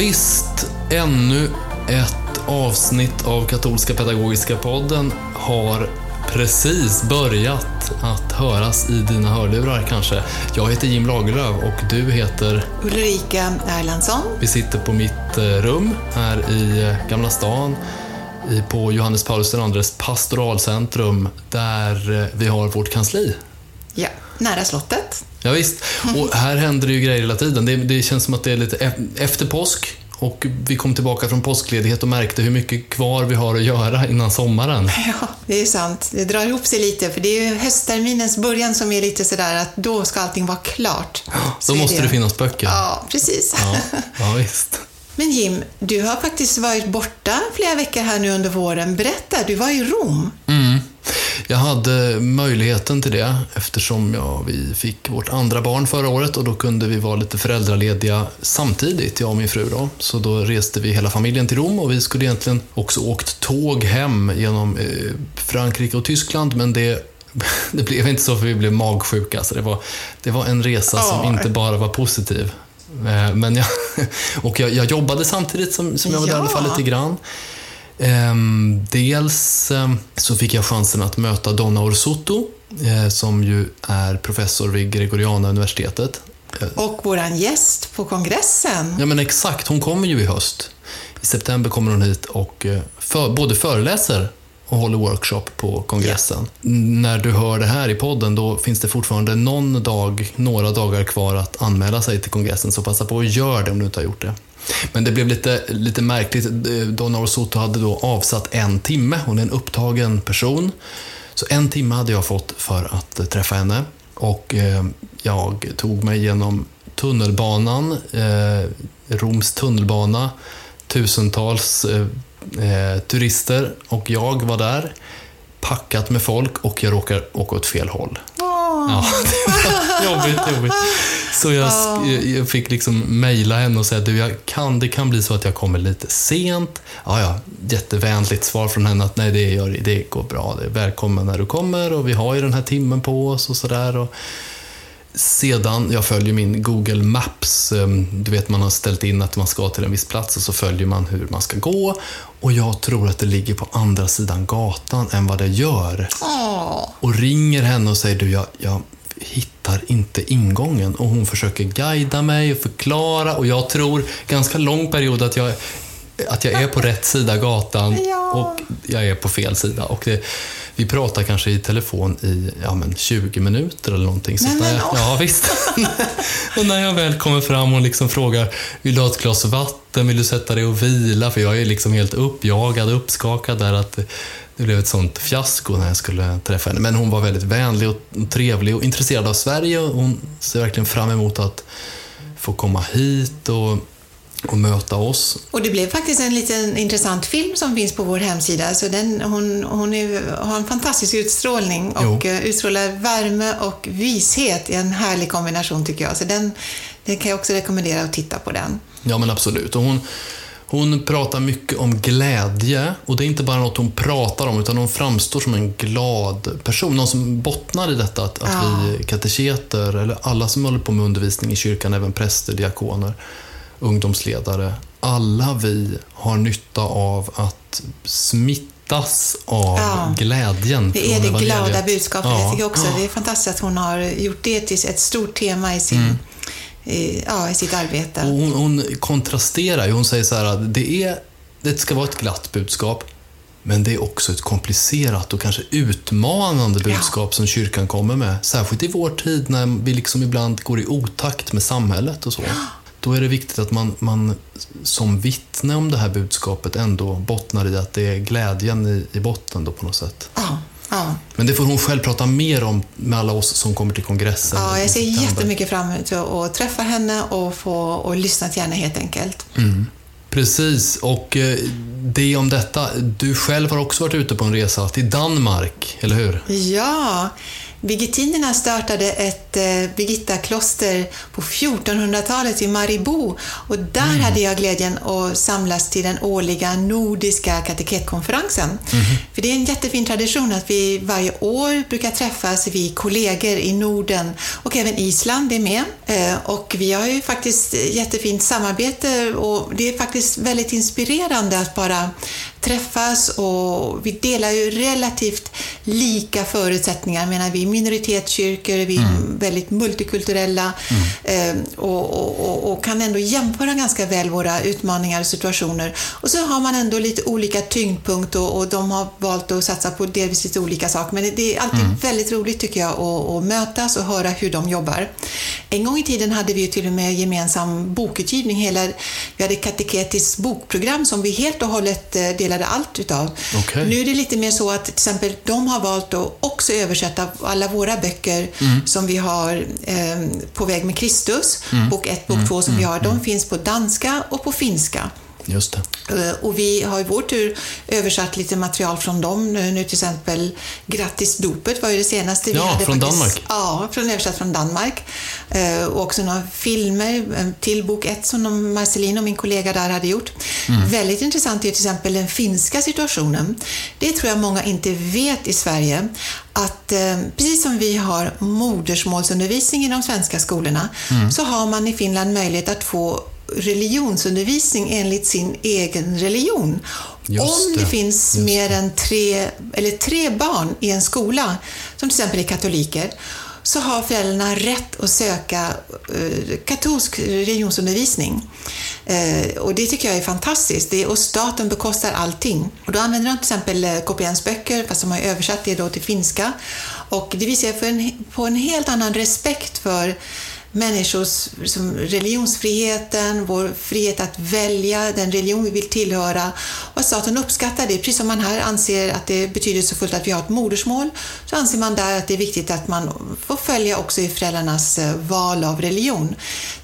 Visst, ännu ett avsnitt av Katolska Pedagogiska Podden har precis börjat att höras i dina hörlurar kanske. Jag heter Jim Lagerlöf och du heter? Ulrika Erlandsson. Vi sitter på mitt eh, rum här i eh, Gamla stan på Johannes Paulus IIs pastoralcentrum där eh, vi har vårt kansli. Ja, nära slottet. Ja, visst. och här händer det ju grejer hela tiden. Det, det känns som att det är lite efter påsk och vi kom tillbaka från påskledighet och märkte hur mycket kvar vi har att göra innan sommaren. Ja, det är sant. Det drar ihop sig lite, för det är ju höstterminens början som är lite sådär att då ska allting vara klart. Så Då måste det finnas böcker. Ja, precis. Ja, ja visst. Men Jim, du har faktiskt varit borta flera veckor här nu under våren. Berätta, du var i Rom. Mm. Jag hade möjligheten till det eftersom ja, vi fick vårt andra barn förra året och då kunde vi vara lite föräldralediga samtidigt, jag och min fru. Då. Så då reste vi hela familjen till Rom och vi skulle egentligen också åkt tåg hem genom eh, Frankrike och Tyskland men det, det blev inte så för vi blev magsjuka. Så det, var, det var en resa som Ja. inte bara var positiv. Eh, Men jag, och jag, jag jobbade samtidigt som, som jag var där i alla fall Ja. lite grann. Ehm, dels ehm, så fick jag chansen att möta Donna Orsoto, eh, som ju är professor vid Gregoriana universitetet. Eh, Och våran gäst på kongressen. Ja men exakt, hon kommer ju i höst. I september kommer hon hit och eh, för, både föreläser och håller workshop på kongressen. När du hör det här i podden då finns det fortfarande någon dag, några dagar kvar att anmäla sig till kongressen, så passa på att gör det om du inte har gjort det. Men det blev lite, lite märkligt. Donna Orsoto hade då avsatt en timme. Hon är en upptagen person. Så en timme hade jag fått för att eh, träffa henne. Och eh, jag tog mig genom tunnelbanan, eh, Roms tunnelbana, tusentals eh, turister och jag var där, packat med folk och jag råkar åka åt fel håll. Åh, Ja, det var jobbigt, jobbigt. Så jag, jag fick liksom mejla henne och säga du, jag kan, det kan bli så att jag kommer lite sent. Ja, ja, jättevänligt svar från henne att nej, det, gör, det går bra. Det är välkommen när du kommer och vi har ju den här timmen på oss och sådär. Sedan, jag följer min Google Maps. ehm, Du vet, man har ställt in att man ska till en viss plats och så följer man hur man ska gå. Och jag tror att det ligger på andra sidan gatan än vad det gör åh. och ringer henne och säger du, jag, jag hittar inte ingången. Och hon försöker guida mig och förklara och jag tror ganska lång period att jag, att jag är på rätt sida gatan Ja. och jag är på fel sida. Och det, vi pratar kanske i telefon i ja, men 20 minuter eller någonting. Så men, jag, ja, visst. och när jag väl kommer fram och liksom frågar, vill du ha ett glas vatten? Vill du sätta dig och vila? För jag är liksom helt uppjagad, uppskakad där att det blev ett sånt fiasko när jag skulle träffa henne. Men hon var väldigt vänlig och trevlig och intresserad av Sverige och hon ser verkligen fram emot att få komma hit och, och möta oss. Och det blev faktiskt en liten intressant film som finns på vår hemsida. Så den, hon hon är, har en fantastisk utstrålning och Jo. eh, utstrålar värme och vishet i en härlig kombination tycker jag. Så den, den kan jag också rekommendera att titta på den. Ja, men absolut. Och hon, hon pratar mycket om glädje och det är inte bara något hon pratar om utan hon framstår som en glad person. Någon som bottnar i detta att, att Ja. vi kateketer, eller alla som håller på med undervisning i kyrkan, även präster, diakoner, ungdomsledare, alla vi har nytta av att smittas av Ja. glädjen Det är det glada budskapet. Ja. Jag tycker också det är fantastiskt att hon har gjort det till ett stort tema i, sin, i, ja, i sitt arbete. Och hon, hon kontrasterar ju. Hon säger så här att det, är, det ska vara ett glatt budskap, men det är också ett komplicerat och kanske utmanande budskap som kyrkan kommer med. Särskilt i vår tid när vi liksom ibland går i otakt med samhället och så. Då är det viktigt att man, man som vittne om det här budskapet ändå bottnar i att det är glädjen i, i botten då på något sätt. Ja. Ja. Men det får hon själv prata mer om med alla oss som kommer till kongressen. Ja, jag ser jättemycket fram emot att träffa henne och få och lyssna till henne helt enkelt. Precis, och eh, det om detta. Du själv har också varit ute på en resa till Danmark, eller hur? Ja, Birgittinerna startade ett eh, Birgittakloster på 1400-talet i Maribou och där hade jag glädjen att samlas till den årliga nordiska kateketkonferensen. För det är en jättefin tradition att vi varje år brukar träffas, vi kollegor i Norden och även Island är med. Eh, och vi har ju faktiskt jättefint samarbete och det är faktiskt väldigt inspirerande att bara träffas och vi delar ju relativt lika förutsättningar. Jag menar, vi är minoritetskyrkor, vi är väldigt multikulturella eh, och, och, och, och kan ändå jämföra ganska väl våra utmaningar och situationer. Och så har man ändå lite olika tyngdpunkt och, de har valt att satsa på delvis lite olika saker. Men det, är alltid väldigt roligt tycker jag att, mötas och höra hur de jobbar. En gång i tiden hade vi ju till och med gemensam bokutgivning. Hela, vi hade kateketiskt bokprogram som vi helt och hållet eh, delade allt utav. Okej. Nu är det lite mer så att till exempel de har valt att också översätta alla våra böcker som vi har eh, På väg med Kristus, bok 1, bok 2 som vi har. De finns på danska och på finska. Just det. Eh, Och vi har i vår tur översatt lite material från dem. Nu till exempel Grattis dopet var ju det senaste. vi Ja, hade från faktiskt, Danmark. Ja, från, översatt från Danmark. Eh, Och också några filmer till bok 1 som de, Marcelino, min kollega där, hade gjort. Mm. Väldigt intressant är till exempel den finska situationen. Det tror jag många inte vet i Sverige. Att eh, precis som vi har modersmålsundervisning i de svenska skolorna Mm. så har man i Finland möjlighet att få religionsundervisning enligt sin egen religion. Just Om det, det, finns mer än tre, eller tre barn i en skola, som till exempel är katoliker, så har föräldrarna rätt att söka eh, katolsk religionsundervisning. Eh, och det tycker jag är fantastiskt. Det, och staten bekostar allting. Och då använder de till exempel eh, KPNs böcker, fast de har översatt det då till finska. Och det visar för en, på en helt annan respekt för människors som religionsfriheten, vår frihet att välja den religion vi vill tillhöra. Och staten uppskattar det. Precis som man här anser att det är betydelsefullt att vi har ett modersmål, så anser man där att det är viktigt att man får följa också i föräldrarnas eh, val av religion.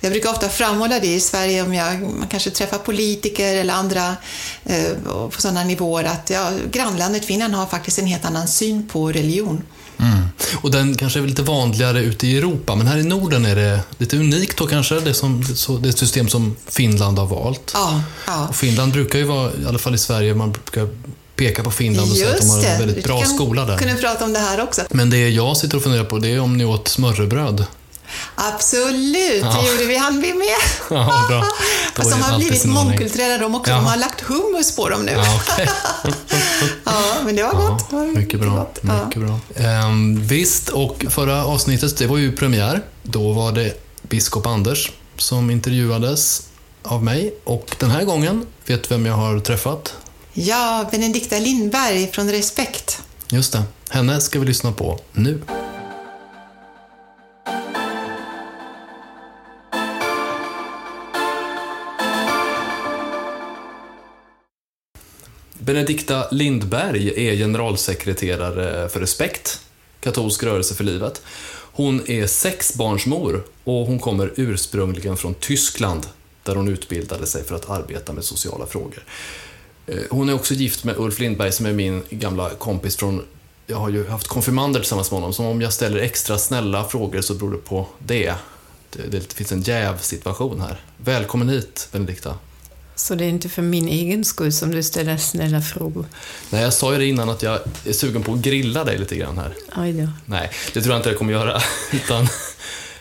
Jag brukar ofta framhålla det i Sverige om jag man kanske träffar politiker eller andra eh, på sådana nivåer att ja, grannlandet Finland har faktiskt en helt annan syn på religion. Mm. Och den kanske är lite vanligare ute i Europa, men här i Norden är det lite unikt då kanske, det, som, det system som Finland har valt. Ja, ja. Finland brukar ju vara, i alla fall i Sverige, man brukar peka på Finland och säga att de har en väldigt bra Vi skola där. kunna prata om det här också. Men det jag sitter och funderar på, det är om ni åt smörrebröd. Absolut, Ja. det gjorde vi. Han vi med. Ja, bra. Fast de har blivit mångkulturella de också. Jaha. De har lagt hummus på dem nu. Ja, okej. Ja, men det var gott. Mycket bra. gott. Ja. Mycket bra. Ehm, visst, och förra avsnittet, det var ju premiär. Då var det biskop Anders som intervjuades av mig. Och den här gången, vet du vem jag har träffat? Ja, Benedikta Lindberg från Respekt. Just det. Henne ska vi lyssna på nu. Benedikta Lindberg är generalsekreterare för Respekt, katolsk rörelse för livet. Hon är sexbarnsmor och hon kommer ursprungligen från Tyskland där hon utbildade sig för att arbeta med sociala frågor. Eh, hon är också gift med Ulf Lindberg som är min gamla kompis från jag har ju haft konfirmander tillsammans med honom, så om jag ställer extra snälla frågor så beror det på det. Det, det finns en jävsituation här. Välkommen hit, Benedikta. Så det är inte för min egen skull som du ställer snälla frågor? Nej, jag sa ju det innan att jag är sugen på att grilla dig lite grann här. Aj då. Nej, det tror jag inte jag kommer göra, utan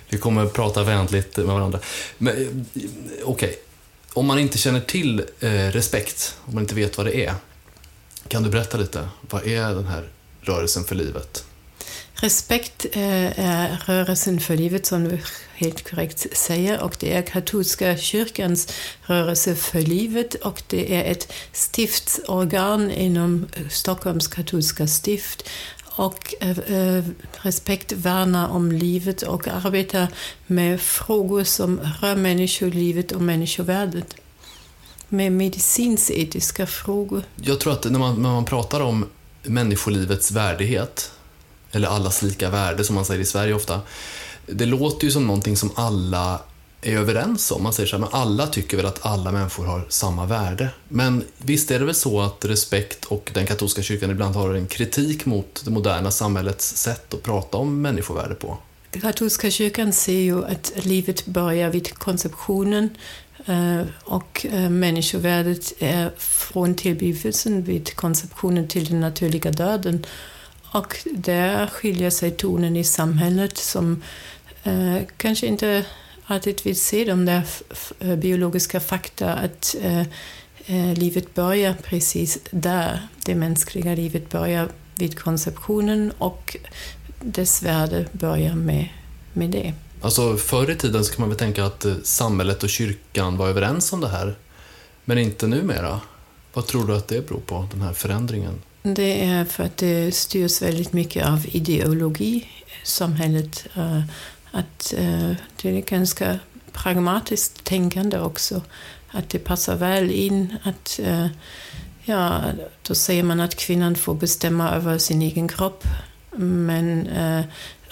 vi kommer prata vänligt med varandra. Men eh, okej, om man inte känner till eh, respekt, om man inte vet vad det är, kan du berätta lite? Vad är den här rörelsen för livet? Respekt eh, är rörelsen för livet som du helt korrekt säger och det är katolska kyrkans rörelse för livet och det är ett stiftsorgan inom Stockholms katolska stift och eh, eh, Respekt värnar om livet och arbetar med frågor som rör människolivet och människovärdet. Med medicinsk-etiska frågor. Jag tror att när man, när man pratar om människolivets värdighet, eller allas lika värde som man säger i Sverige ofta. Det låter ju som någonting som alla är överens om. Man säger så här, men alla tycker väl att alla människor har samma värde. Men visst är det väl så att respekt och den katolska kyrkan ibland har en kritik mot det moderna samhällets sätt att prata om människovärde på? Katolska kyrkan ser ju att livet börjar vid konceptionen eh, och eh, människovärdet är från tillblivelsen vid konceptionen till den naturliga döden. Och där skiljer sig tonen i samhället som eh, kanske inte alltid vill se de där biologiska fakta att eh, eh, livet börjar precis där. Det mänskliga livet börjar vid konceptionen och dess värde börjar med, med det. Alltså förr i tiden så kan man väl tänka att eh, samhället och kyrkan var överens om det här, men inte numera. Vad tror du att det beror på, den här förändringen? Det är för att det styrs väldigt mycket av ideologi, samhället. Eh, att eh, det är ganska pragmatiskt tänkande också. Att det passar väl in. att eh, ja, Då säger man att kvinnan får bestämma över sin egen kropp men eh,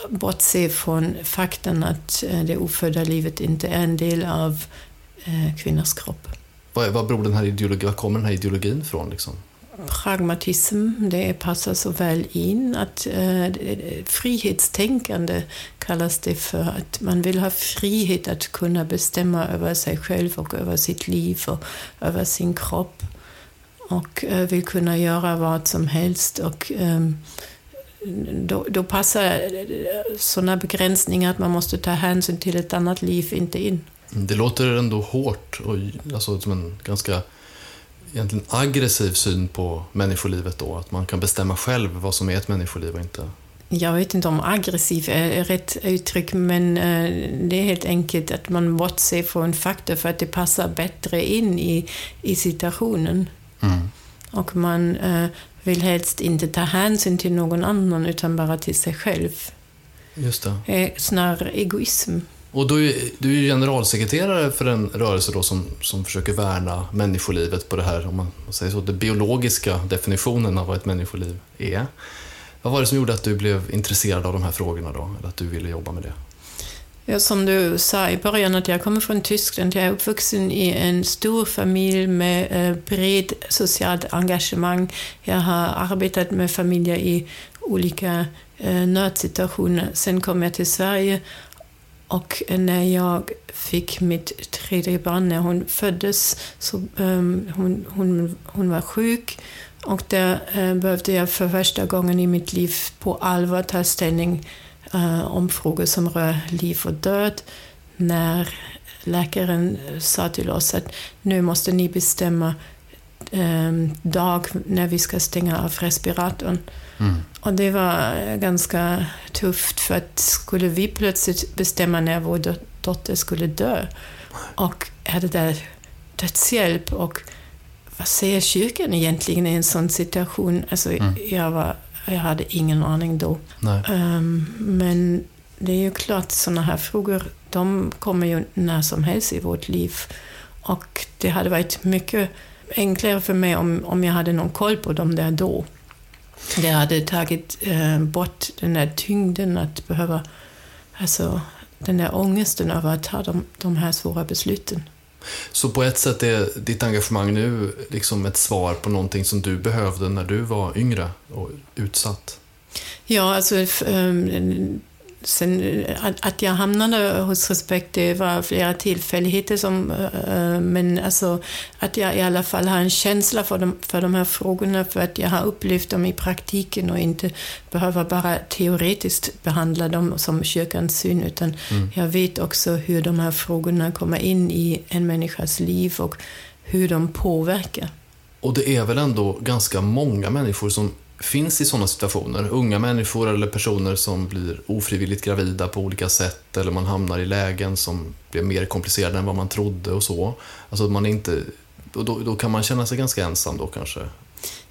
bortse från fakten att det ofödda livet inte är en del av eh, kvinnors kropp. Vad, vad beror den här ideologin, var kommer den här ideologin ifrån? Liksom? Pragmatism, det passar så väl in. Att, eh, frihetstänkande kallas det för. Att man vill ha frihet att kunna bestämma över sig själv och över sitt liv och över sin kropp. Och eh, vill kunna göra vad som helst. Och, eh, då, då passar eh, sådana begränsningar att man måste ta hänsyn till ett annat liv inte in. Det låter ändå hårt och alltså, som en ganska egentligen aggressiv syn på människolivet då, att man kan bestämma själv vad som är ett människoliv och inte. Jag vet inte om aggressiv är rätt uttryck, men eh, det är helt enkelt att man bortser från fakta för att det passar bättre in i, i situationen. Mm. Och man eh, vill helst inte ta hänsyn till någon annan utan bara till sig själv. Just det. Snarare egoism. Och du är, du är generalsekreterare för en rörelse då som, som försöker värna människolivet på det här, om man säger så, den biologiska definitionen av vad ett människoliv är. Vad var det som gjorde att du blev intresserad av de här frågorna då, eller att du ville jobba med det? Ja, som du sa i början, att jag kommer från Tyskland. Jag är uppvuxen i en stor familj med eh, bred socialt engagemang. Jag har arbetat med familjer i olika eh, nödsituationer. Sen kom jag till Sverige och när jag fick mitt tredje barn, när hon föddes, så um, hon, hon, hon var sjuk och där uh, eh, behövde jag för första gången i mitt liv på allvar ta ställning uh, om frågor som rör liv och död. När läkaren sa till oss att nu måste ni bestämma um, dag när vi ska stänga av respiratorn. Mm. Och det var ganska tufft för att skulle vi plötsligt bestämma när vår dotter skulle dö och hade där dödshjälp och vad säger kyrkan egentligen i en sån situation? Alltså, mm. jag var jag hade ingen aning då. Um, men det är ju klart, sådana här frågor, de kommer ju när som helst i vårt liv. Och det hade varit mycket enklare för mig om, om jag hade någon koll på dem där då. Det hade tagit eh, bort den där tyngden att behöva, alltså den där ångesten över att ta de, de här svåra besluten. Så på ett sätt är ditt engagemang nu liksom ett svar på någonting som du behövde när du var yngre och utsatt? Ja, alltså ehm, Sen, att, jag hamnade hos Respekt, det var flera tillfälligheter. Som, äh, men alltså, att jag i alla fall har en känsla för de, för de här frågorna, för att jag har upplevt dem i praktiken och inte behöver bara teoretiskt behandla dem som kyrkans syn, utan mm. jag vet också hur de här frågorna kommer in i en människas liv och hur de påverkar. Och det är väl ändå ganska många människor som finns i sådana situationer. Unga människor eller personer som blir ofrivilligt gravida på olika sätt eller man hamnar i lägen som blir mer komplicerade än vad man trodde och så. Alltså man inte, då, då kan man känna sig ganska ensam då kanske.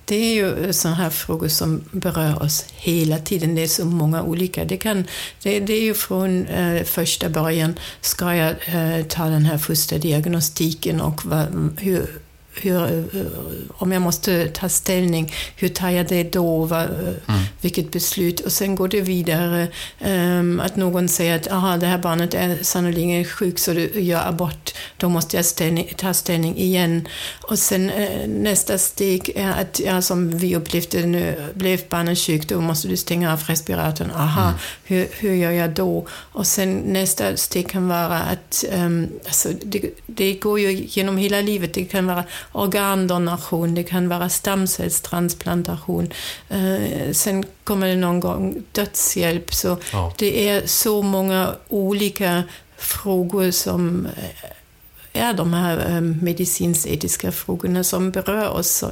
Det är ju eh, sådana här frågor som berör oss hela tiden. Det är så många olika. Det, kan, det, det är ju från eh, första början, ska jag eh, ta den här första diagnostiken och vad, hur, hur, eh, om jag måste ta ställning, hur tar jag det då? Va, mm. Vilket beslut? Och sen går det vidare. Um, att någon säger att Aha, det här barnet är sannolikt sjukt så du gör abort. Då måste jag ställning, ta ställning igen. Och sen uh, nästa steg är att, ja, som vi upplevde nu, blev barnet sjukt, då måste du stänga av respiratorn. Aha, mm. hur, hur gör jag då? Och sen nästa steg kan vara att um, alltså, det, det går ju genom hela livet. Det kan vara organdonation, det kan vara stamcellstransplantation. Eh, sen kommer det någon gång dödshjälp. Så ja. det är så många olika frågor som eh, är de här eh, medicinsk-etiska frågorna som berör oss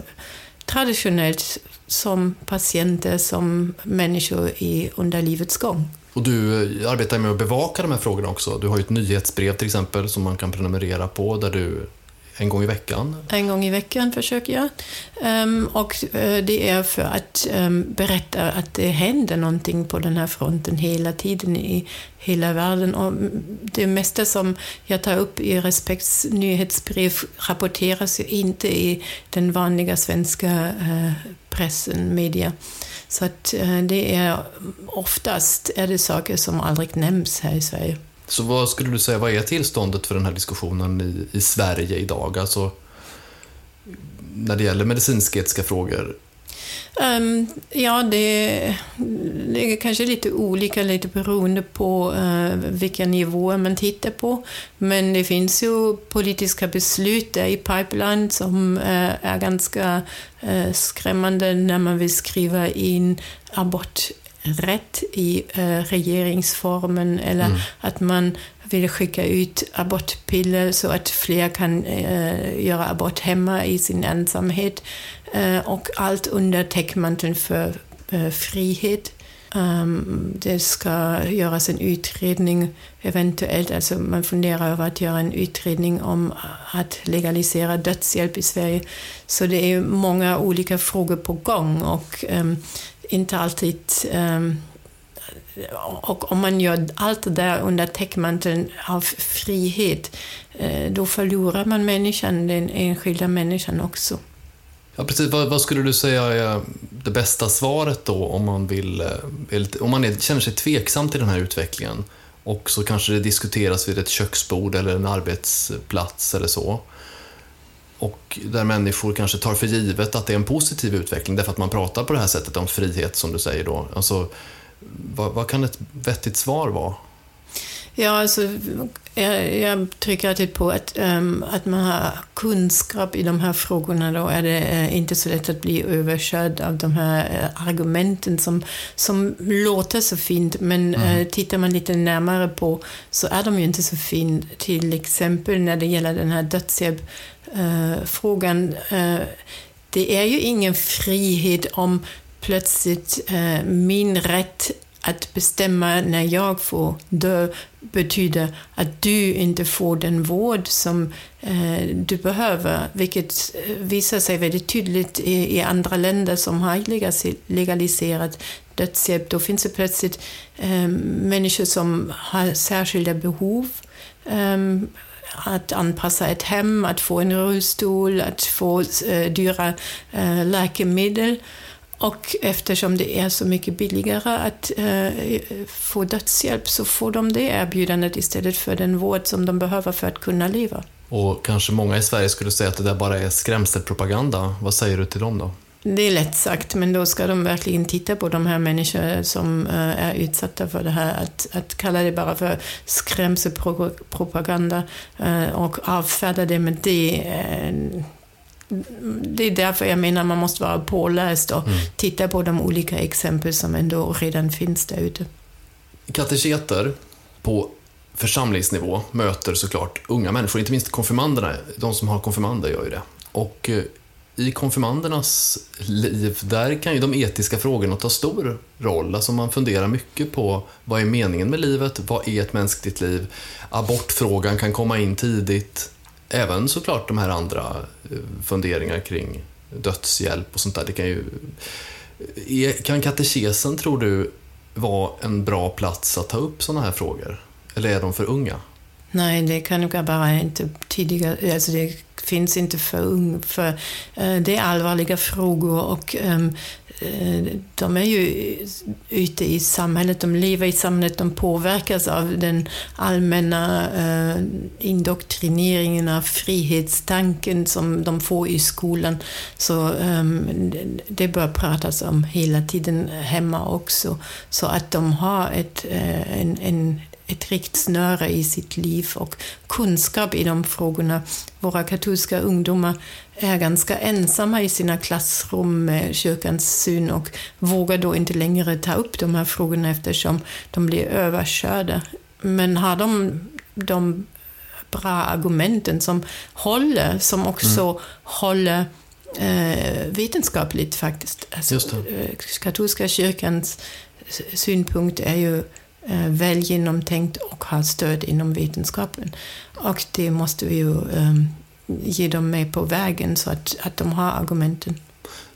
traditionellt som patienter, som människor i, under livets gång. Och du eh, arbetar med att bevaka de här frågorna också. Du har ju ett nyhetsbrev till exempel som man kan prenumerera på där du en gång i veckan? En gång i veckan försöker jag. Um, och eh, det är för att um, berätta att det händer någonting på den här fronten hela tiden i hela världen. Och det mesta som jag tar upp i Respekts nyhetsbrev rapporteras ju inte i den vanliga svenska uh, pressen, media. Så att uh, det är oftast är det saker som aldrig nämns här i Sverige. Så vad skulle du säga, vad är tillståndet för den här diskussionen i, i Sverige idag? Alltså, när det gäller medicinsk-etiska frågor? Um, ja, det, det, är kanske lite olika, lite beroende på uh, vilka nivåer man tittar på. Men det finns ju politiska beslut i pipeline som uh, är ganska uh, skrämmande när man vill skriva in abort rätt i eh, regeringsformen eller mm. att man vill skicka ut abortpiller så att fler kan eh, göra abort hemma i sin ensamhet. Eh, och allt under täckmanteln för eh, frihet. Um, det ska göras en utredning, eventuellt, alltså man funderar över att göra en utredning om att legalisera dödshjälp i Sverige. Så det är många olika frågor på gång och um, inte alltid... Um, och om man gör allt det där under täckmanteln av frihet, uh, då förlorar man människan, den enskilda människan också. Ja, precis. Vad, vad, skulle du säga är det bästa svaret då om man, vill, eh, om man är, känner sig tveksam till den här utvecklingen och så kanske det diskuteras vid ett köksbord eller en arbetsplats eller så och där människor kanske tar för givet att det är en positiv utveckling därför att man pratar på det här sättet om frihet som du säger då. Alltså, vad, vad kan ett vettigt svar vara? Ja, alltså, jag, jag trycker alltid på att, um, att man har kunskap i de här frågorna. Då är det uh, inte så lätt att bli överkörd av de här uh, argumenten som, som låter så fint, men mm. uh, tittar man lite närmare på så är de ju inte så fint. Till exempel när det gäller den här eh, frågan. Eh, det är ju ingen frihet om plötsligt eh, min rätt att bestämma när jag får dö betyder att du inte får den vård som eh, du behöver, vilket eh, visar sig väldigt tydligt i, i andra länder som har legaliserat dödshjälp. Då finns det plötsligt eh, människor som har särskilda behov eh, att anpassa ett hem, att få en rullstol, att få eh, dyra eh, läkemedel. Och eftersom det är så mycket billigare att eh, få dödshjälp så får de det erbjudandet istället för den vård som de behöver för att kunna leva. Och kanske många i Sverige skulle säga att det där bara är skrämselpropaganda. Vad säger du till dem då? Det är lätt sagt, men då ska de verkligen titta på de här människorna som eh, är utsatta för det här. Att, att kalla det bara för skrämselpropaganda eh, och avfärda det med det eh, det är därför jag menar man måste vara påläst och mm. titta på de olika exempel som ändå redan finns där ute. Kateketer på församlingsnivå möter såklart unga människor, inte minst konfirmanderna. De som har konfirmander gör ju det. Och i konfirmandernas liv, där kan ju de etiska frågorna ta stor roll. Alltså man funderar mycket på vad är meningen med livet? Vad är ett mänskligt liv? Abortfrågan kan komma in tidigt även såklart de här andra eh, funderingar kring dödshjälp och sånt där. Det kan, ju, eh, kan katekesen, tror du, vara en bra plats att ta upp sådana här frågor? Eller är de för unga? Nej, det kan jag bara inte tidigare, alltså det finns inte för ung, för eh, det är allvarliga frågor och um, de är ju ute i samhället, de lever i samhället, de påverkas av den allmänna uh, indoktrineringen av frihetstanken som de får i skolan. Så um, det bör pratas om hela tiden hemma också, så att de har ett, uh, en, en ett riktsnöre i sitt liv och kunskap i de frågorna. Våra katolska ungdomar är ganska ensamma i sina klassrum med kyrkans syn och vågar då inte längre ta upp de här frågorna eftersom de blir överkörda. Men har de de bra argumenten som håller, som också mm. håller eh, vetenskapligt faktiskt. Alltså, eh, katolska kyrkans synpunkt är ju eh, väl genomtänkt och har stöd inom vetenskapen. Och det måste vi ju eh, ge dem med på vägen så att, att de har argumenten.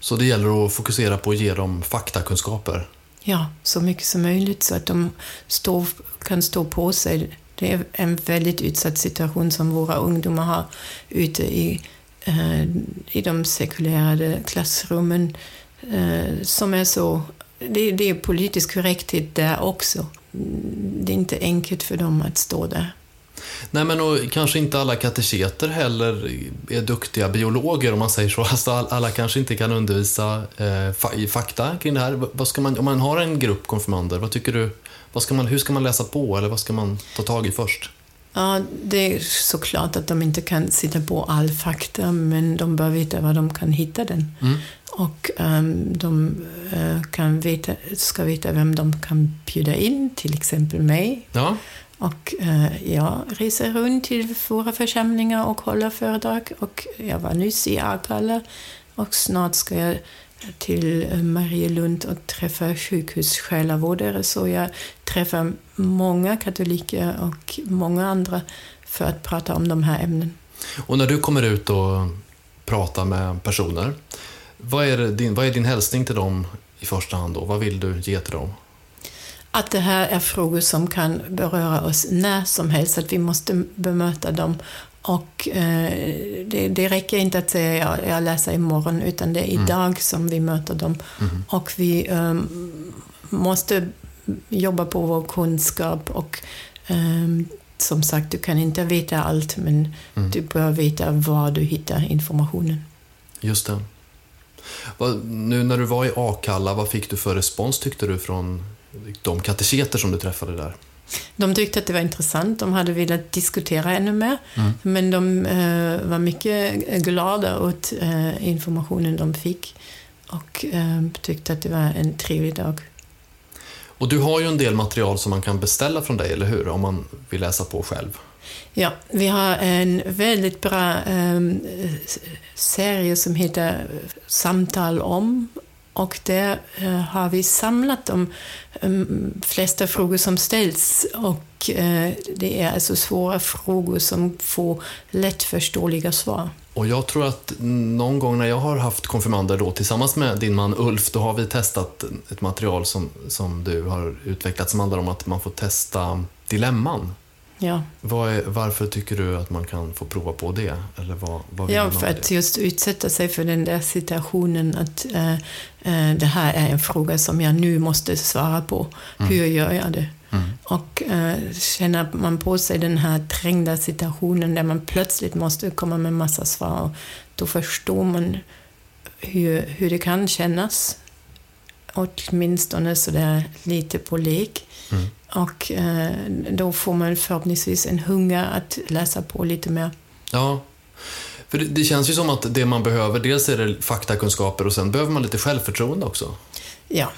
Så det gäller att fokusera på att ge dem faktakunskaper? Ja, så mycket som möjligt så att de stå, kan stå på sig. Det är en väldigt utsatt situation som våra ungdomar har ute i, eh, i de sekulära klassrummen. Eh, som är så... Det, det är politisk korrekthet där också. Det är inte enkelt för dem att stå där. Nej, men och kanske inte alla kateketer heller är duktiga biologer om man säger så. Alltså, alla kanske inte kan undervisa eh, i fakta kring det här. Vad ska man, om man har en grupp konfirmander, vad tycker du? Vad ska man, hur ska man läsa på eller vad ska man ta tag i först? Ja, det är såklart att de inte kan sitta på all fakta, men de bör veta var de kan hitta den. Mm. Och um, de uh, kan veta, ska veta vem de kan bjuda in, till exempel mig. Ja. Och eh, jag reser runt till våra församlingar och håller föredrag. Och jag var nyss i Akalla och snart ska jag till eh, Marielund och träffa sjukhussjälavårdare. Så jag träffar många katoliker och många andra för att prata om de här ämnena. Och när du kommer ut och pratar med personer, vad är, din, vad är din hälsning till dem i första hand? Då? Vad vill du ge till dem? att det här är frågor som kan beröra oss när som helst, att vi måste bemöta dem. Och eh, det, det räcker inte att säga jag, jag läser imorgon, utan det är mm. idag som vi möter dem. Mm. Och vi eh, måste jobba på vår kunskap och eh, som sagt, du kan inte veta allt, men mm. du bör veta var du hittar informationen. Just det. Nu när du var i Akalla, vad fick du för respons tyckte du från de kateketer som du träffade där? De tyckte att det var intressant, de hade velat diskutera ännu mer, mm. men de eh, var mycket glada åt eh, informationen de fick och eh, tyckte att det var en trevlig dag. Och du har ju en del material som man kan beställa från dig, eller hur? Om man vill läsa på själv. Ja, vi har en väldigt bra um, serie som heter eh, Samtal om och där uh, har vi samlat de um, flesta frågor som ställs och uh, det är alltså svåra frågor som får lättförståeliga svar. Och jag tror att någon gång när jag har haft konfirmander då tillsammans med din man Ulf, då har vi testat ett material som, som du har utvecklat som handlar om att man får testa dilemman. Ja. Är, varför tycker du att man kan få prova på det? Eller vad, vad ja, för att just utsätta sig för den där situationen att äh, äh, det här är en fråga som jag nu måste svara på. Mm. Hur gör jag det? Mm. Och äh, känner man på sig den här trängda situationen där man plötsligt måste komma med massa svar, då förstår man hur, hur det kan kännas. Åtminstone sådär lite på lek. Mm. Och eh, då får man förhoppningsvis en hunger att läsa på lite mer. Ja, för det, det, känns ju som att det man behöver, dels är det faktakunskaper och sen behöver man lite självförtroende också. Ja,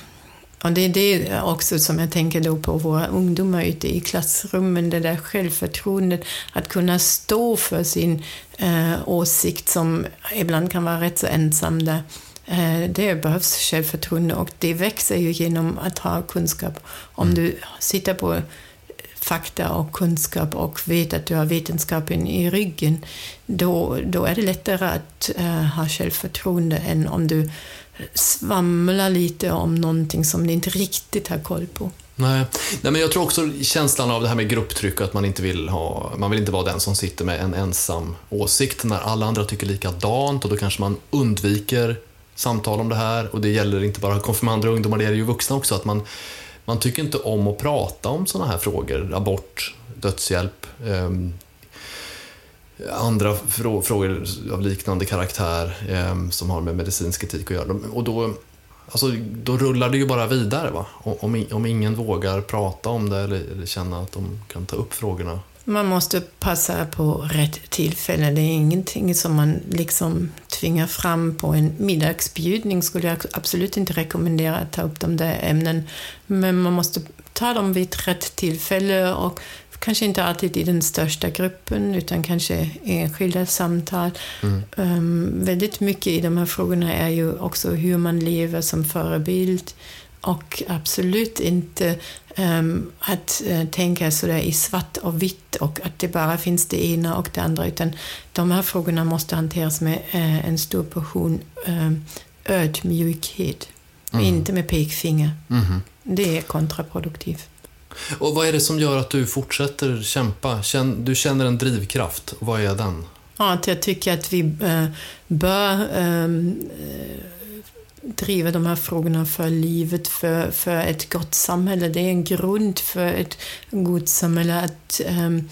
och det är det också som jag tänker då på våra ungdomar ute i klassrummen, det där självförtroendet, att kunna stå för sin eh, åsikt som ibland kan vara rätt så ensam där. Eh, det behövs självförtroende och det växer ju genom att ha kunskap. Om mm. du sitter på fakta och kunskap och vet att du har vetenskapen i ryggen, då, då är det lättare att uh, ha självförtroende än om du svamlar lite om någonting som du inte riktigt har koll på. Nej. Nej, men jag tror också känslan av det här med grupptryck, att man inte vill ha, man vill inte vara den som sitter med en ensam åsikt när alla andra tycker likadant och då kanske man undviker samtal om det här och det gäller inte bara konfirmander och ungdomar, det gäller ju vuxna också, att man, man tycker inte om att prata om sådana här frågor, abort, dödshjälp, eh, andra frå frågor av liknande karaktär eh, som har med medicinsk etik att göra. Och då, alltså, då rullar det ju bara vidare. Va? Om, om ingen vågar prata om det eller, eller känna att de kan ta upp frågorna. Man måste passa på rätt tillfälle. Det är ingenting som man liksom tvingar fram på en middagsbjudning. skulle jag absolut inte rekommendera att ta upp de där ämnen. Men man måste ta dem vid rätt tillfälle och kanske inte alltid i den största gruppen utan kanske enskilda samtal. Mm. Um, väldigt mycket i de här frågorna är ju också hur man lever som förebild och absolut inte um, att uh, tänka sådär i svart och vitt och att det bara finns det ena och det andra utan de här frågorna måste hanteras med uh, en stor portion um, ödmjukhet. Mm. Inte med pekfinger. Mm. Det är kontraproduktivt. Och vad är det som gör att du fortsätter kämpa? Du känner en drivkraft. Vad är den? Ja, att jag tycker att vi eh, bör ehm, driva de här frågorna för livet, för, för ett gott samhälle. Det är en grund för ett gott samhälle att, ehm,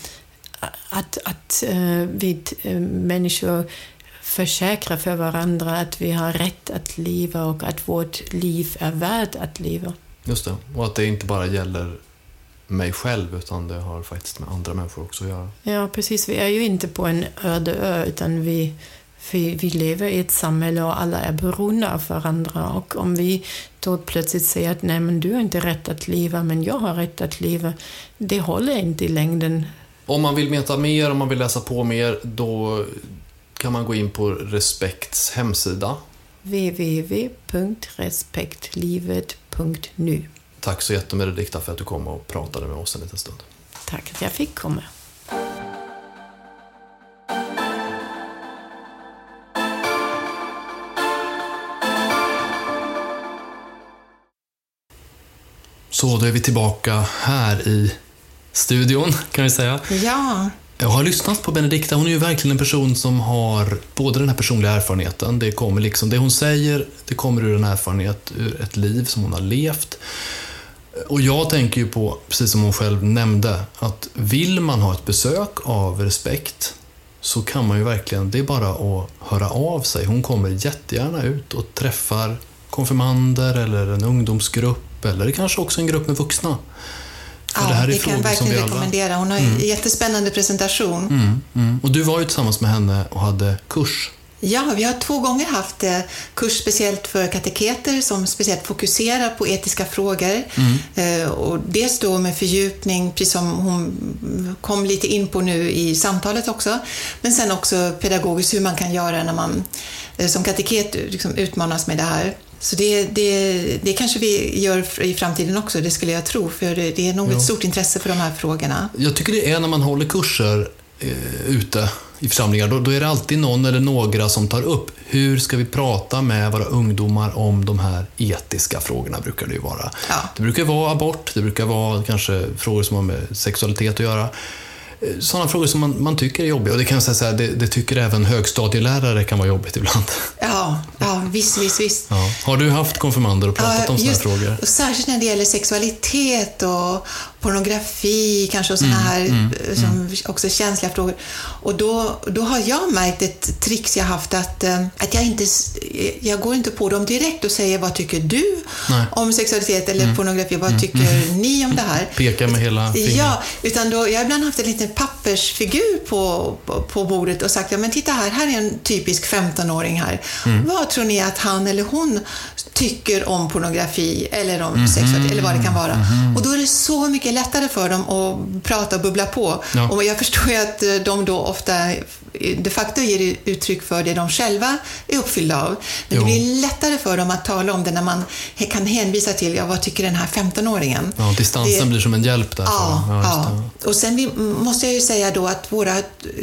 att, att eh, vi eh, människor försäkrar för varandra att vi har rätt att leva och att vårt liv är värt att leva. Just det, och att det inte bara gäller mig själv utan det har faktiskt med andra människor också att göra. Ja, precis. Vi är ju inte på en öde ö utan vi, vi, vi lever i ett samhälle och alla är beroende av varandra. Och om vi då plötsligt säger att nej, men du har inte rätt att leva, men jag har rätt att leva, det håller inte i längden. Om man vill veta mer, om man vill läsa på mer, då kan man gå in på Respekts hemsida. www.respektlivet.nu Tack så jättemycket Dikta för att du kom och pratade med oss en liten stund. Tack att jag fick komma. Så, då är vi tillbaka här i studion, kan vi säga. Ja. Jag har lyssnat på Benedikta. Hon är ju verkligen en person som har både den här personliga erfarenheten, det kommer liksom, det hon säger, det kommer ur en erfarenhet, ur ett liv som hon har levt. Och jag tänker ju på, precis som hon själv nämnde, att vill man ha ett besök av respekt så kan man ju verkligen, det är bara att höra av sig. Hon kommer jättegärna ut och träffar konfirmander eller en ungdomsgrupp eller kanske också en grupp med vuxna. För ja, det, här är det kan jag verkligen rekommendera. Hon har mm. en jättespännande presentation. Mm, mm. Och du var ju tillsammans med henne och hade kurs Ja, vi har två gånger haft eh, kurs speciellt för kateketer som speciellt fokuserar på etiska frågor. Mm. Eh, och dels då med fördjupning, precis som hon kom lite in på nu i samtalet också, men sen också pedagogiskt hur man kan göra när man eh, som kateket liksom utmanas med det här. Så det, det, det kanske vi gör i framtiden också, det skulle jag tro, för det är nog ett stort intresse för de här frågorna. Jag tycker det är när man håller kurser eh, ute i församlingar, då, då, är det alltid någon eller några som tar upp hur ska vi prata med våra ungdomar om de här etiska frågorna, brukar det ju vara. Ja. Det brukar vara abort, det brukar vara kanske frågor som har med sexualitet att göra. Eh, sådana frågor som man, man tycker är jobbiga. Och det kan jag säga, det, det tycker även högstadielärare kan vara jobbigt ibland. Ja, ja visst, visst, visst. Ja. Har du haft konfirmander och pratat ja, om sådana frågor? Särskilt när det gäller sexualitet och pornografi kanske och sådana mm, här mm, eh, som mm. också känsliga frågor. Och då, då har jag märkt ett trix jag haft att, eh, att jag inte jag går inte på dem direkt och säger vad tycker du Nej. om sexualitet eller mm. pornografi, vad mm, tycker mm. ni om det här? Peka med hela fingret. Ja, utan då, jag har ibland haft en liten pappersfigur på, på, på bordet och sagt, ja men titta här, här är en typisk 15-åring här. Vad tror ni att han eller hon tycker om pornografi eller om mm -hmm. sexualitet eller vad det kan vara. Mm -hmm. Och då är det så mycket lättare för dem att prata och bubbla på. Ja. Och jag förstår ju att de då ofta de facto ger uttryck för det de själva är uppfyllda av. Men jo. det blir lättare för dem att tala om det när man kan hänvisa till, ja, vad tycker den här 15-åringen? Ja, distansen det, blir som en hjälp där. Ja, ja, ja. Och sen vi, måste jag ju säga då att våra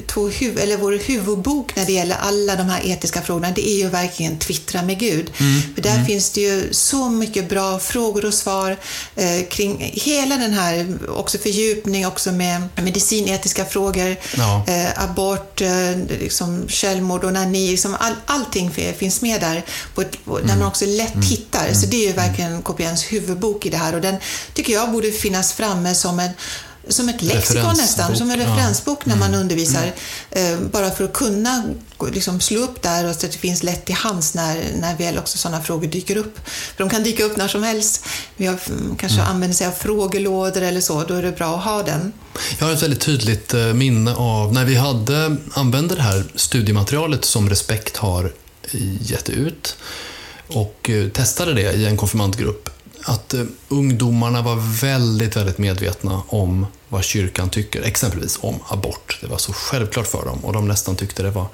två huv, eller vår huvudbok när det gäller alla de här etiska frågorna, det är ju verkligen Twittra med Gud. Mm. För där mm. Finns det ju så mycket bra frågor och svar eh, kring hela den här, också fördjupning också med medicinetiska frågor, Ja. eh, abort, eh, liksom självmord, onani, liksom all, allting fi- finns med där, på ett, där man också lätt hittar. Så det är ju verkligen KPNs huvudbok i det här och den tycker jag borde finnas framme som en som ett lexikon nästan, som en. Mm. referensbok när man undervisar. Eh, bara för att kunna liksom, slå upp där och så att det finns lätt till hands när, när väl också sådana frågor dyker upp. För de kan dyka upp när som helst. Vi har, mm, kanske Mm. använder sig av frågelådor eller så, då är det bra att ha den. Jag har ett väldigt tydligt eh, minne av när vi hade, använde det här studiematerialet som Respekt har gett ut och eh, testade det i en konfirmandgrupp. Att eh, ungdomarna var väldigt, väldigt medvetna om vad kyrkan tycker, exempelvis om abort. Det var så självklart för dem och de nästan tyckte det var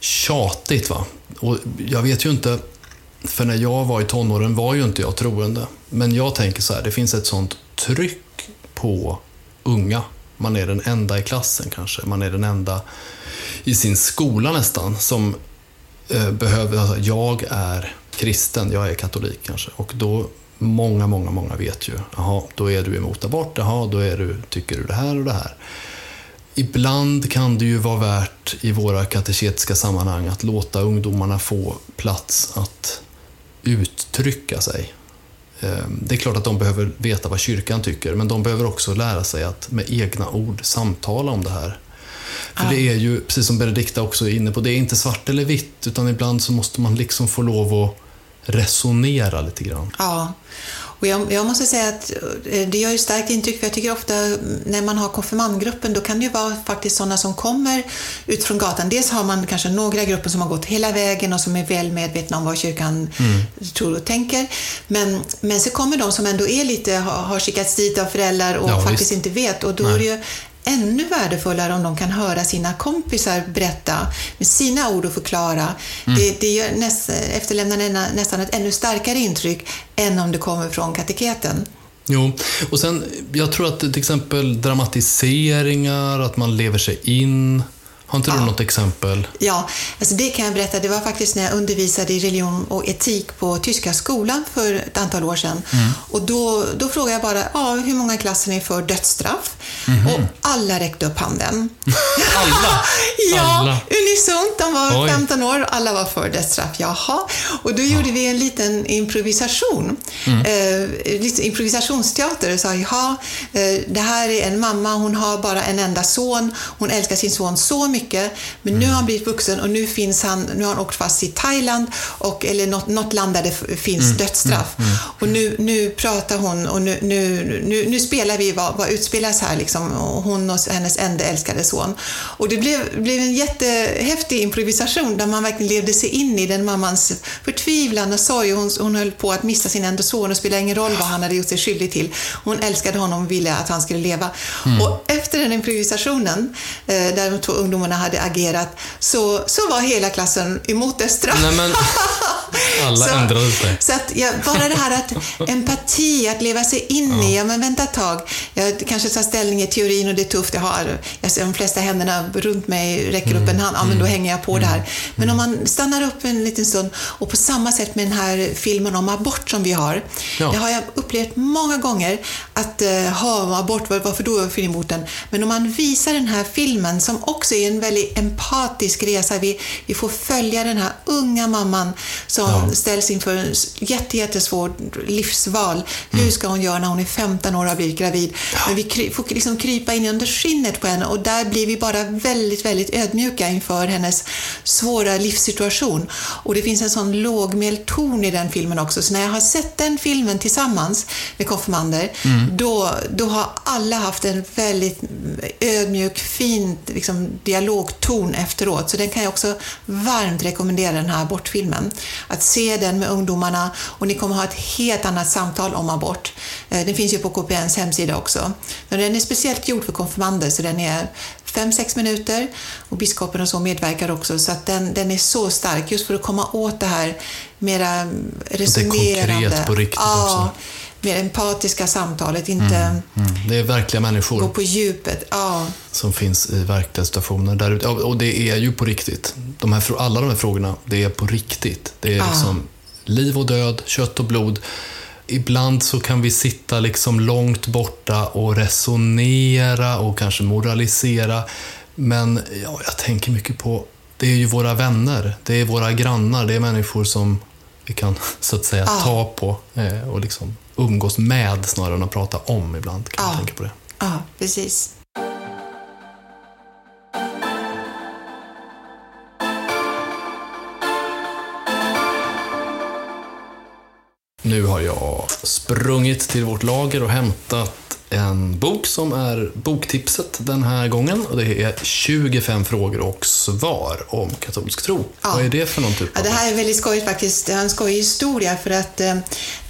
tjatigt. Va? Och jag vet ju inte, för när jag var i tonåren var ju inte jag troende. Men jag tänker så här, det finns ett sånt tryck på unga. Man är den enda i klassen kanske. Man är den enda i sin skola nästan som eh, behöver, alltså, jag är kristen, jag är katolik kanske. Och då, många, många, många vet ju, jaha, då är du emot abort, jaha, då är du, tycker du det här och det här. Ibland kan det ju vara värt i våra kateketiska sammanhang att låta ungdomarna få plats att uttrycka sig. Eh, Det är klart att de behöver veta vad kyrkan tycker, men de behöver också lära sig att med egna ord samtala om det här. För Ja. det är ju, precis som Benedikta också är inne på, det är inte svart eller vitt, utan ibland så måste man liksom få lov att resonera lite grann. Ja, och jag, jag måste säga att eh, det gör ju starkt intryck för jag tycker ofta mm, när man har konfirmandgruppen då kan det ju vara faktiskt sådana som kommer ut från gatan. Dels har man kanske några i gruppen som har gått hela vägen och som är väl medvetna om vad kyrkan tror och tänker. Men, men så kommer de som ändå är lite, har, har skickats dit av föräldrar och Ja, faktiskt visst. inte vet och då Nej. är det ju ännu värdefullare om de kan höra sina kompisar berätta med sina ord och förklara. Mm. Det, det gör näst, efterlämnar nä- nästan ett ännu starkare intryck än om det kommer från kateketen. Jo, och sen, jag tror att till exempel dramatiseringar, att man lever sig in. Har inte du Ja. något exempel? Ja, alltså det kan jag berätta. Det var faktiskt när jag undervisade i religion och etik på Tyska skolan för ett antal år sedan. Mm. Och då, då frågade jag bara, ja, hur många i klassen är för dödsstraff? Och alla räckte upp handen. Alla? ja, Alla. unisont. De var Oj. 15 år och alla var för dödsstraff. Jaha. Och då gjorde vi en liten improvisation. Mm. Eh, lite improvisationsteater. Och sa, jaha, eh, det här är en mamma, hon har bara en enda son. Hon älskar sin son så mycket. Men nu har han blivit vuxen och nu finns han, nu har han åkt fast i Thailand och, eller något, något land där det finns dödsstraff. Och nu, nu pratar hon och nu, nu, nu, nu spelar vi vad, vad utspelas här liksom. Och hon och hennes enda älskade son. Och det blev, blev en jättehäftig improvisation där man verkligen levde sig in i den mammans förtvivlan och sorg. Hon, hon höll på att missa sin enda son och spelade ingen roll vad han hade gjort sig skyldig till. Hon älskade honom och ville att han skulle leva. Och efter den improvisationen, eh, där de två ungdomarna hade agerat, så, så var hela klassen emot dödsstraff. Nej, men alla Så- ändrade sig. Så att jag, bara det här att empati, att leva sig in i, ja men vänta ett tag, jag kanske tar ställning i teorin och det är tufft, jag har jag ser de flesta händerna runt mig, räcker upp en hand, ja men då hänger jag på det här. Men om man stannar upp en liten stund och på samma sätt med den här filmen om abort som vi har, Ja. det har jag upplevt många gånger att uh, ha abort, var- varför då är emot den? Men om man visar den här filmen som också är en väldigt empatisk resa, vi, vi får följa den här unga mamman som Ja. ställs inför en jätte, jättesvår livsval. Hur ska hon göra när hon är 15 år och har blivit gravid? Men vi kry, får liksom krypa in under skinnet på henne och där blir vi bara väldigt, väldigt ödmjuka inför hennes svåra livssituation. Och det finns en sån lågmäld ton i den filmen också. Så när jag har sett den filmen tillsammans med konfirmander, då, då har alla haft en väldigt ödmjuk, fin liksom, dialogton efteråt. Så den kan jag också varmt rekommendera, den här abortfilmen. Att se den med ungdomarna och ni kommer ha ett helt annat samtal om abort. Eh, Den finns ju på KPNs hemsida också. Men den är speciellt gjord för konfirmander, så den är fem sex minuter och biskopen och så medverkar också. Så att den, den är så stark just för att komma åt det här mera resonerande. konkret på riktigt ja, också. Mer empatiska samtalet, inte Mm. Det är verkliga gå människor på djupet. Ja, som finns i verkliga situationer där Och det är ju på riktigt. De här, alla de här frågorna, det är på riktigt. Det är Ja. liksom liv och död, kött och blod. Ibland så kan vi sitta liksom långt borta och resonera och kanske moralisera. Men ja, jag tänker mycket på, det är ju våra vänner, det är våra grannar, det är människor som vi kan så att säga Ja. ta på eh, och liksom umgås med snarare än att prata om ibland. Kan Ja. tänka på det. Ja, precis. Nu har jag sprungit till vårt lager och hämtat en bok som är boktipset den här gången. Och det är 25 frågor och svar om katolsk tro. Ja. Vad är det för någon typ Ja, av det här är väldigt skojigt faktiskt. Det är en skojig historia för att eh,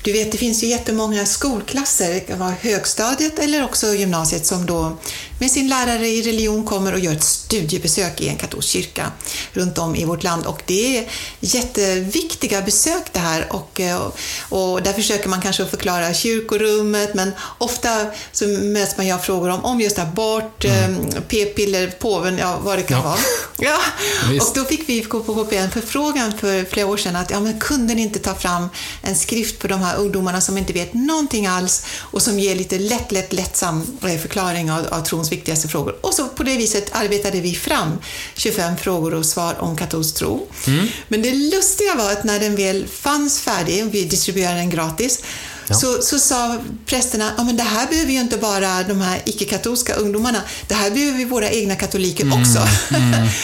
du vet, det finns ju jättemånga skolklasser, det kan vara högstadiet eller också gymnasiet, som då med sin lärare i religion kommer och gör ett studiebesök i en katolsk kyrka runt om i vårt land. Och det är jätteviktiga besök det här och, eh, och där försöker man kanske förklara kyrkorummet men ofta så möts man ju av frågor om, om just abort, eh, p-piller, påven, ja vad det kan Mm. Ja. vara. Ja. Visst. Och då fick vi på KP en förfrågan för flera år sedan att ja, men kunde ni inte ta fram en skrift för de här ungdomarna som inte vet någonting alls och som ger lite lätt, lätt, lättsam eh, förklaring av, av trons viktigaste frågor. Och så på det viset arbetade vi fram 25 frågor och svar om katolsk tro. Men det lustiga var att när den väl fanns färdig, vi distribuerade den gratis, Ja. så, så sa prästerna, ja men det här behöver ju inte bara de här icke-katolska ungdomarna, det här behöver vi våra egna katoliker också.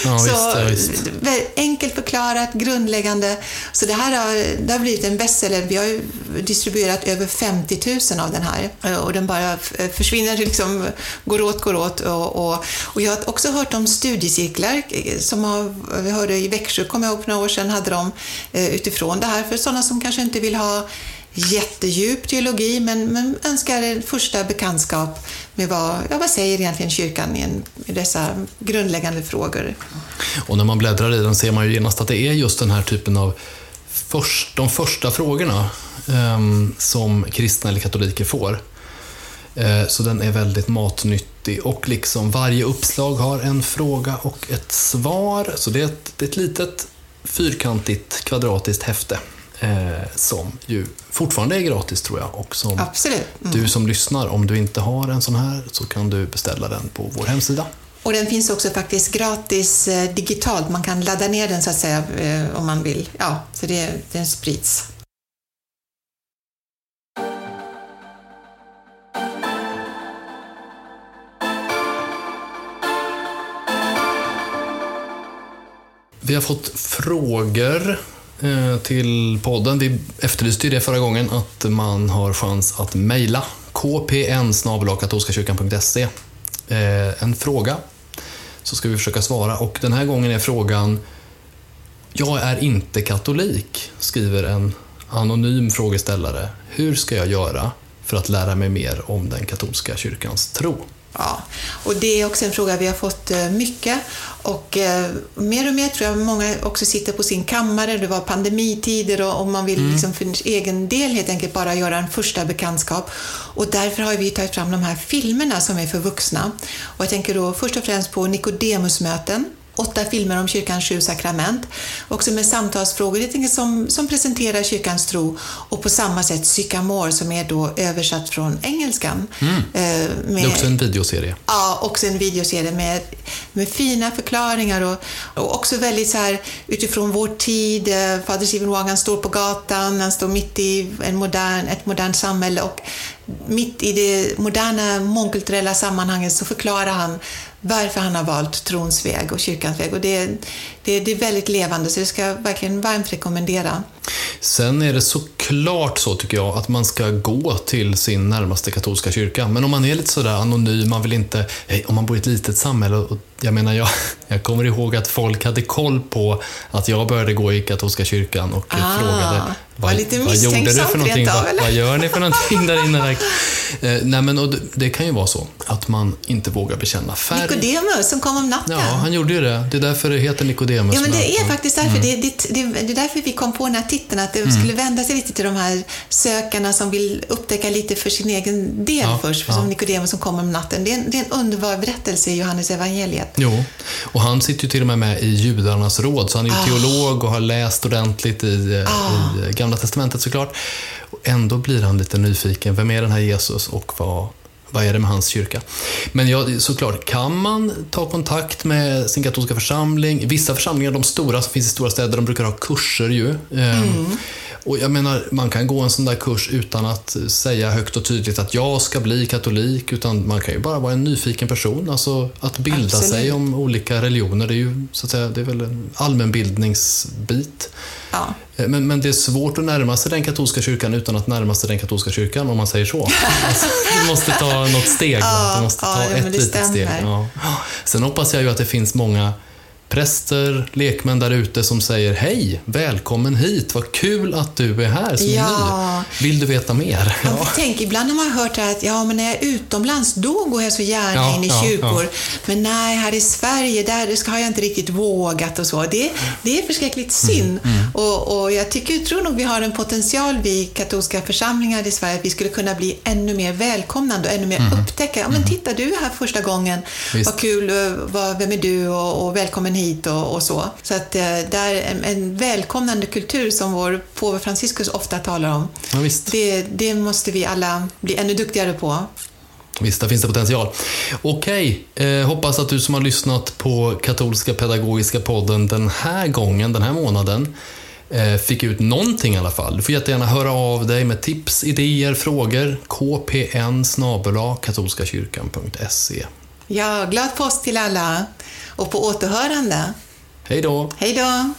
Ja, så visst, ja, visst. enkelt förklarat, grundläggande. Så det här har, det har blivit en bestseller. Vi har distribuerat över 50 000 av den här och den bara försvinner, liksom, går åt, går åt. Och, och, och jag har också hört om studiecirklar som har, vi hörde i Växjö, kommer jag ihåg några år sedan, hade de eh, utifrån det här för sådana som kanske inte vill ha jättedjup teologi men, men önskar en första bekantskap med vad, ja, vad säger egentligen kyrkan i, en, i dessa grundläggande frågor. Och när man bläddrar i den ser man ju genast att det är just den här typen av först, de första frågorna ehm, som kristna eller katoliker får. Eh, så den är väldigt matnyttig och liksom varje uppslag har en fråga och ett svar. Så det är ett, det är ett litet fyrkantigt kvadratiskt häfte eh, som ju fortfarande är gratis tror jag och som Absolut. Mm. du som lyssnar, om du inte har en sån här så kan du beställa den på vår hemsida. Och den finns också faktiskt gratis eh, digitalt. Man kan ladda ner den så att säga eh, om man vill. Ja, så det, den sprids. Vi har fått frågor Eh, till podden. Vi efterlyste ju det förra gången, att man har chans att mejla kpn katolskakyrkan.se. Eh, en fråga, så ska vi försöka svara. Och den här gången är frågan Jag är inte katolik, skriver en anonym frågeställare. Hur ska jag göra för att lära mig mer om den katolska kyrkans tro? Ja, och det är också en fråga vi har fått eh, mycket. Och eh, mer och mer tror jag många också sitter på sin kammare. Det var pandemitider och, och man vill liksom för egen del helt enkelt bara göra en första bekantskap. Och därför har vi tagit fram de här filmerna som är för vuxna. Och jag tänker då först och främst på Nikodemusmöten. Åtta filmer om kyrkans sju sakrament. Också med samtalsfrågor helt enkelt som, som presenterar kyrkans tro. Och på samma sätt Sycamore som är då översatt från engelskan. Eh, Det är med- också en videoserie. Ja, också en videoserie med, med fina förklaringar och, och också väldigt så här utifrån vår tid. Eh, Fader Stephen han står på gatan, han står mitt i en modern, ett modernt samhälle och mitt i det moderna mångkulturella sammanhanget så förklarar han varför han har valt trons väg och kyrkans väg. Och det, det, det är väldigt levande så det ska jag verkligen varmt rekommendera. Sen är det såklart så, tycker jag, att man ska gå till sin närmaste katolska kyrka. Men om man är lite sådär anonym, man vill inte... Hej, om man bor i ett litet samhälle, och jag menar, jag, jag kommer ihåg att folk hade koll på att jag började gå i katolska kyrkan och Ah, frågade var lite vad gjorde du för någonting? av, Vad, vad gör ni för någonting där inne? Eh, nej, men och det, det kan ju vara så att man inte vågar bekänna färg. Nikodemus som kom om natten. Ja, han gjorde ju det. Det är därför det heter Nikodemus Ja, men det är faktiskt därför. Det, det, det, det är därför vi kom på den här titeln, att det Mm. skulle vända sig lite till de här sökarna som vill upptäcka lite för sin egen del Ja, först, ja. som Nikodemus som kommer om natten. Det är, en, det är en underbar berättelse i Johannes evangeliet. Jo, och han sitter ju till och med med i judarnas råd, så han är Ah. ju teolog och har läst ordentligt i, Ah. i Gamla Testamentet såklart. Och ändå blir han lite nyfiken. Vem är den här Jesus och vad, vad är det med hans kyrka? Men ja, såklart, kan man ta kontakt med sin katolska församling? Vissa församlingar, de stora som finns i stora städer, de brukar ha kurser ju. Ehm, mm. Och jag menar, man kan gå en sån där kurs utan att säga högt och tydligt att jag ska bli katolik, utan man kan ju bara vara en nyfiken person. Alltså att bilda Absolut. sig om olika religioner, det är ju så att säga, det är väl en allmänbildningsbit. Ja. Eh, Men, men det är svårt att närma sig den katolska kyrkan utan att närma sig den katolska kyrkan, om man säger så. Alltså, du måste ta något steg. Ja, du måste ta ja, ett litet steg. stämmer. Ja. Sen hoppas jag ju att det finns många präster, lekmän där ute som säger Hej, välkommen hit, vad kul att du är här som Ja. ny. Vill du veta mer? Ja. Tänk, ibland har man hört att ja, men när jag är utomlands, då går jag så gärna Ja, in i ja, kyrkor. Men nej, här i Sverige, där har jag inte riktigt vågat och så. Det, det är förskräckligt Mm, synd. Och, och jag tycker, tror nog vi har en potential, vi katolska församlingar i Sverige, att vi skulle kunna bli ännu mer välkomnande och ännu mer upptäcka. Ja, men titta, du är här första gången. Mm. Visst. Vad kul, eh, vad, vem är du och, och välkommen hit och, och så. Så att eh, där en, en välkomnande kultur som vår påve Franciscus ofta talar om. Ja, visst. Det, det måste vi alla bli ännu duktigare på. Visst, där finns det potential. Okej, eh, hoppas att du som har lyssnat på Katolska Pedagogiska podden den här gången, den här månaden, eh, fick ut någonting i alla fall. Du får jättegärna höra av dig med tips, idéer, frågor. kpn katolskakyrkan.se. Ja, glad påsk till alla och på återhörande. Hej då! Hej då!